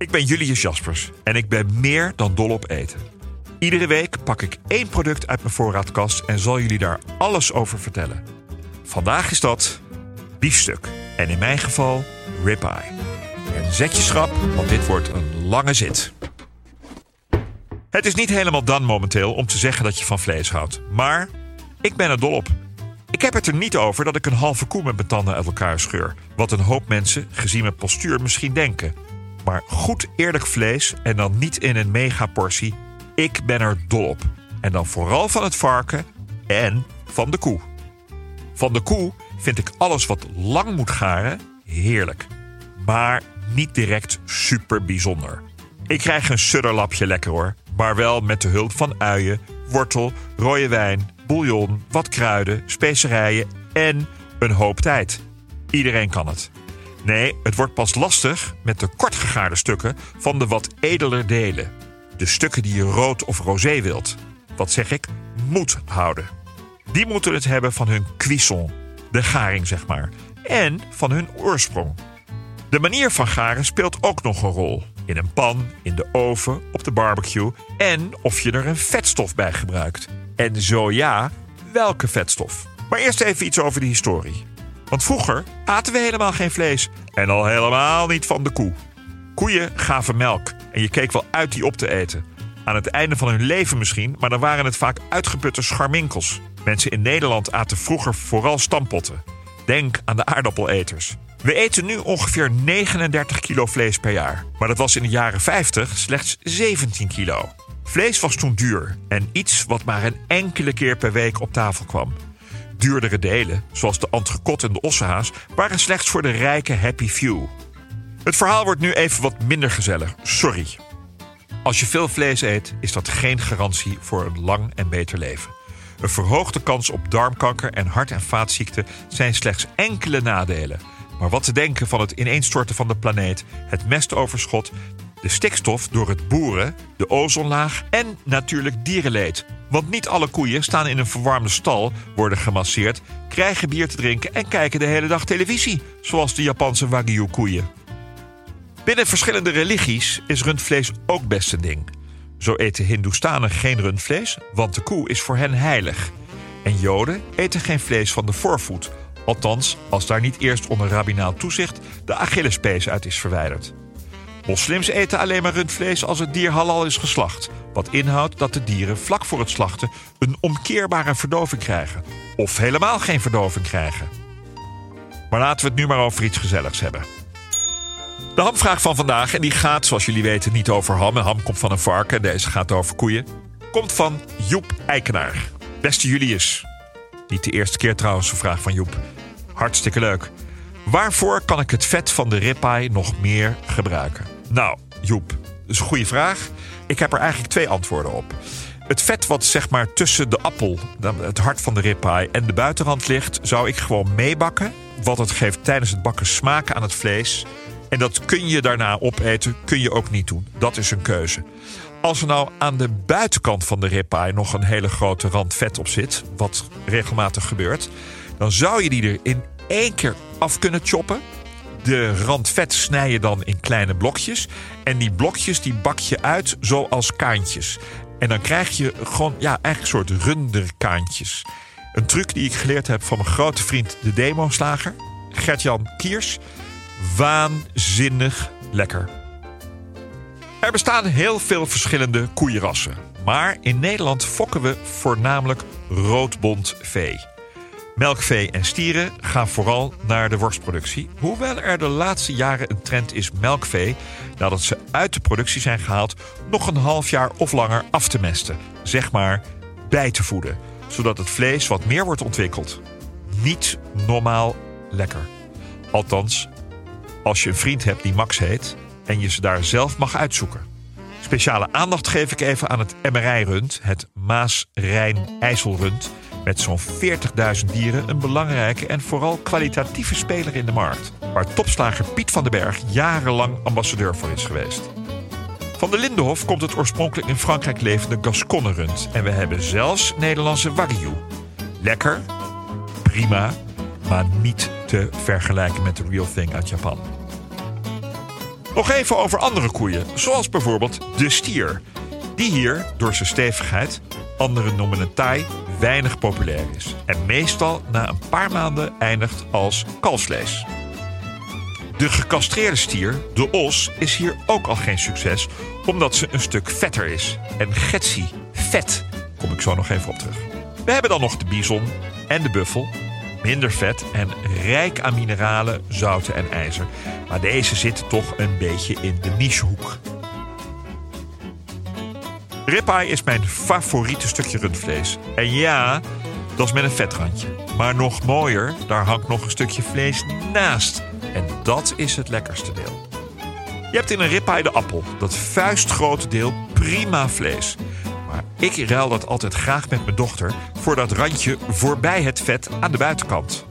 Ik ben Julius Jaspers en ik ben meer dan dol op eten. Iedere week pak ik één product uit mijn voorraadkast en zal jullie daar alles over vertellen. Vandaag is dat biefstuk en in mijn geval ribeye. En zet je schrap, want dit wordt een lange zit. Het is niet helemaal dan momenteel om te zeggen dat je van vlees houdt. Maar ik ben er dol op. Ik heb het er niet over dat ik een halve koe met mijn tanden uit elkaar scheur. Wat een hoop mensen, gezien mijn postuur, misschien denken. Maar goed eerlijk vlees en dan niet in een megaportie. Ik ben er dol op. En dan vooral van het varken en van de koe. Van de koe vind ik alles wat lang moet garen heerlijk. Maar niet direct super bijzonder. Ik krijg een sudderlapje lekker hoor. Maar wel met de hulp van uien, wortel, rode wijn, bouillon, wat kruiden, specerijen en een hoop tijd. Iedereen kan het. Nee, het wordt pas lastig met de kortgegaarde stukken van de wat edeler delen. De stukken die je rood of rosé wilt. Wat zeg ik? Moet houden. Die moeten het hebben van hun cuisson, de garing zeg maar, en van hun oorsprong. De manier van garen speelt ook nog een rol. In een pan, in de oven, op de barbecue en of je er een vetstof bij gebruikt. En zo ja, welke vetstof? Maar eerst even iets over de historie. Want vroeger aten we helemaal geen vlees en al helemaal niet van de koe. Koeien gaven melk en je keek wel uit die op te eten. Aan het einde van hun leven misschien, maar dan waren het vaak uitgeputte scharminkels. Mensen in Nederland aten vroeger vooral stampotten. Denk aan de aardappeleters. We eten nu ongeveer 39 kilo vlees per jaar. Maar dat was in de jaren 50 slechts 17 kilo. Vlees was toen duur en iets wat maar een enkele keer per week op tafel kwam. Duurdere delen, zoals de entrecote en de ossehaas, waren slechts voor de rijke happy few. Het verhaal wordt nu even wat minder gezellig, sorry. Als je veel vlees eet, is dat geen garantie voor een lang en beter leven. Een verhoogde kans op darmkanker en hart- en vaatziekten zijn slechts enkele nadelen. Maar wat te denken van het ineenstorten van de planeet, het mestoverschot, de stikstof door het boeren, de ozonlaag en natuurlijk dierenleed. Want niet alle koeien staan in een verwarmde stal, worden gemasseerd, krijgen bier te drinken en kijken de hele dag televisie, zoals de Japanse Wagyu-koeien. Binnen verschillende religies is rundvlees ook best een ding. Zo eten Hindoestanen geen rundvlees, want de koe is voor hen heilig. En Joden eten geen vlees van de voorvoet, althans als daar niet eerst onder rabbinaal toezicht de Achillespees uit is verwijderd. Moslims eten alleen maar rundvlees als het dier halal is geslacht, wat inhoudt dat de dieren vlak voor het slachten een omkeerbare verdoving krijgen, of helemaal geen verdoving krijgen. Maar laten we het nu maar over iets gezelligs hebben. De hamvraag van vandaag, en die gaat, zoals jullie weten, niet over ham. En ham komt van een varken, deze gaat over koeien. Komt van Joep Eikenaar. Beste Julius. Niet de eerste keer trouwens, een vraag van Joep. Hartstikke leuk. Waarvoor kan ik het vet van de ribeye nog meer gebruiken? Nou, Joep, dat is een goede vraag. Ik heb er eigenlijk twee antwoorden op. Het vet wat zeg maar tussen de appel, het hart van de ribeye en de buitenrand ligt, zou ik gewoon meebakken. Want het geeft tijdens het bakken smaak aan het vlees. En dat kun je daarna opeten, kun je ook niet doen. Dat is een keuze. Als er nou aan de buitenkant van de ribeye nog een hele grote rand vet op zit, wat regelmatig gebeurt, dan zou je die er in één keer af kunnen choppen. De rand vet snij je dan in kleine blokjes. En die blokjes die bak je uit zoals kaantjes. En dan krijg je gewoon ja, eigenlijk een soort runderkaantjes. Een truc die ik geleerd heb van mijn grote vriend de demoslager, Gert-Jan Kiers. Waanzinnig lekker. Er bestaan heel veel verschillende koeienrassen. Maar in Nederland fokken we voornamelijk roodbont vee. Melkvee en stieren gaan vooral naar de worstproductie. Hoewel er de laatste jaren een trend is melkvee, nadat ze uit de productie zijn gehaald, nog een half jaar of langer af te mesten. Zeg maar bij te voeden, zodat het vlees wat meer wordt ontwikkeld. Niet normaal lekker. Althans, als je een vriend hebt die Max heet en je ze daar zelf mag uitzoeken. Speciale aandacht geef ik even aan het MRI-rund, het Maas-Rijn-IJsselrund met zo'n 40.000 dieren een belangrijke en vooral kwalitatieve speler in de markt. Waar topslager Piet van den Berg jarenlang ambassadeur voor is geweest. Van de Lindenhof komt het oorspronkelijk in Frankrijk levende Gasconne rund. En we hebben zelfs Nederlandse Wagyu. Lekker, prima, maar niet te vergelijken met de real thing uit Japan. Nog even over andere koeien, zoals bijvoorbeeld de stier. Die hier, door zijn stevigheid, anderen noemen het taai, weinig populair is. En meestal na een paar maanden eindigt als kalfsvlees. De gecastreerde stier, de os, is hier ook al geen succes, omdat ze een stuk vetter is. En getsie, vet, kom ik zo nog even op terug. We hebben dan nog de bison en de buffel, minder vet en rijk aan mineralen, zouten en ijzer. Maar deze zitten toch een beetje in de nichehoek. Ribeye is mijn favoriete stukje rundvlees. En ja, dat is met een vetrandje. Maar nog mooier, daar hangt nog een stukje vlees naast. En dat is het lekkerste deel. Je hebt in een ribeye de appel, dat vuistgrote deel prima vlees. Maar ik ruil dat altijd graag met mijn dochter voor dat randje voorbij het vet aan de buitenkant.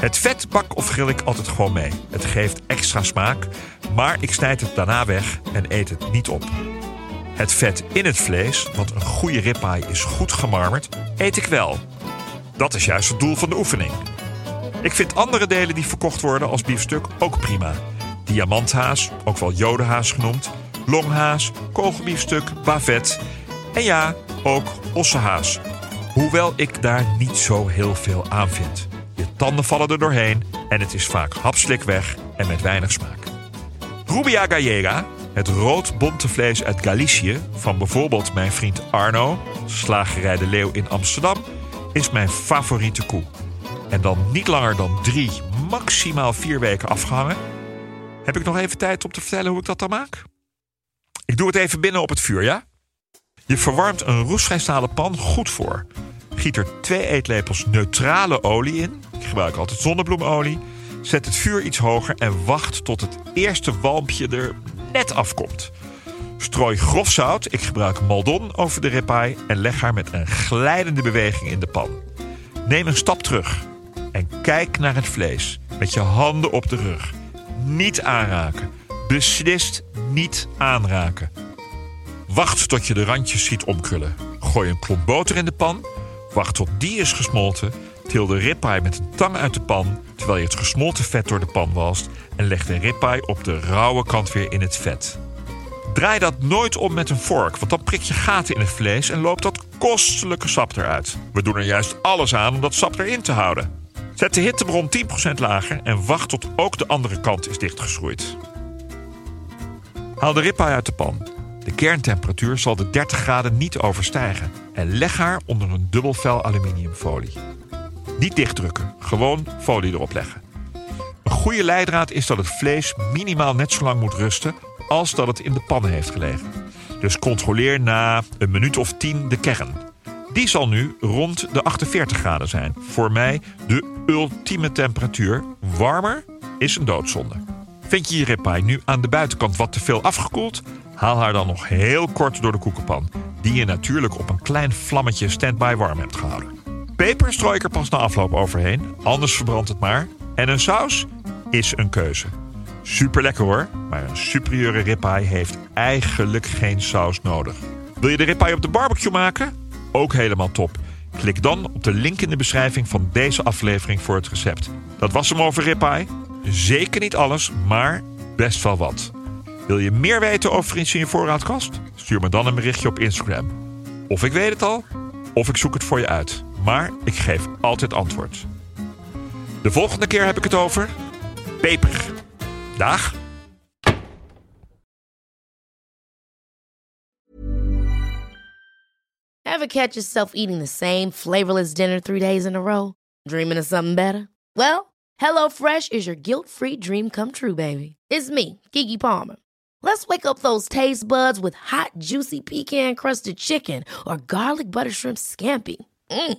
Het vet bak of grill ik altijd gewoon mee. Het geeft extra smaak, maar ik snijd het daarna weg en eet het niet op. Het vet in het vlees, want een goede ribeye is goed gemarmerd, eet ik wel. Dat is juist het doel van de oefening. Ik vind andere delen die verkocht worden als biefstuk ook prima. Diamanthaas, ook wel jodenhaas genoemd, longhaas, kogelbiefstuk, bavet en ja, ook ossehaas. Hoewel ik daar niet zo heel veel aan vind. Je tanden vallen er doorheen en het is vaak hapslik weg en met weinig smaak. Rubia gallega, het rood-bonte vlees uit Galicië van bijvoorbeeld mijn vriend Arno, slagerij De Leeuw in Amsterdam, is mijn favoriete koe. En dan niet langer dan drie, maximaal vier weken afgehangen. Heb ik nog even tijd om te vertellen hoe ik dat dan maak? Ik doe het even binnen op het vuur, ja? Je verwarmt een roestvrij pan goed voor. Giet er twee eetlepels neutrale olie in. Ik gebruik altijd zonnebloemolie. Zet het vuur iets hoger en wacht tot het eerste walmpje er net afkomt. Strooi grof zout, ik gebruik maldon, over de ribeye en leg haar met een glijdende beweging in de pan. Neem een stap terug en kijk naar het vlees met je handen op de rug. Niet aanraken. Beslist niet aanraken. Wacht tot je de randjes ziet omkrullen. Gooi een klomp boter in de pan. Wacht tot die is gesmolten. Til de ribeye met een tang uit de pan terwijl je het gesmolten vet door de pan walst en leg de ribeye op de rauwe kant weer in het vet. Draai dat nooit om met een vork, want dan prik je gaten in het vlees en loopt dat kostelijke sap eruit. We doen er juist alles aan om dat sap erin te houden. Zet de hittebron 10% lager en wacht tot ook de andere kant is dichtgeschroeid. Haal de ribeye uit de pan. De kerntemperatuur zal de 30 graden niet overstijgen en leg haar onder een dubbelvel aluminiumfolie. Niet dichtdrukken, gewoon folie erop leggen. Een goede leidraad is dat het vlees minimaal net zo lang moet rusten als dat het in de pan heeft gelegen. Dus controleer na een minuut of 10 de kern. Die zal nu rond de 48 graden zijn. Voor mij de ultieme temperatuur. Warmer is een doodzonde. Vind je je ribeye nu aan de buitenkant wat te veel afgekoeld? Haal haar dan nog heel kort door de koekenpan, die je natuurlijk op een klein vlammetje standby warm hebt gehouden. Peper strooi ik er pas na afloop overheen, anders verbrandt het maar. En een saus is een keuze. Super lekker hoor, maar een superieure ribeye heeft eigenlijk geen saus nodig. Wil je de ribeye op de barbecue maken? Ook helemaal top. Klik dan op de link in de beschrijving van deze aflevering voor het recept. Dat was hem over ribeye. Zeker niet alles, maar best wel wat. Wil je meer weten over iets in je voorraadkast? Stuur me dan een berichtje op Instagram. Of ik weet het al, of ik zoek het voor je uit. Maar ik geef altijd antwoord. De volgende keer heb ik het over peper. Dag. Ever catch yourself eating the same flavorless dinner three days in a row? Dreaming of something better? Well, HelloFresh is your guilt-free dream come true, baby. It's me, Kiki Palmer. Let's wake up those taste buds with hot, juicy pecan-crusted chicken or garlic butter shrimp scampi. Mm.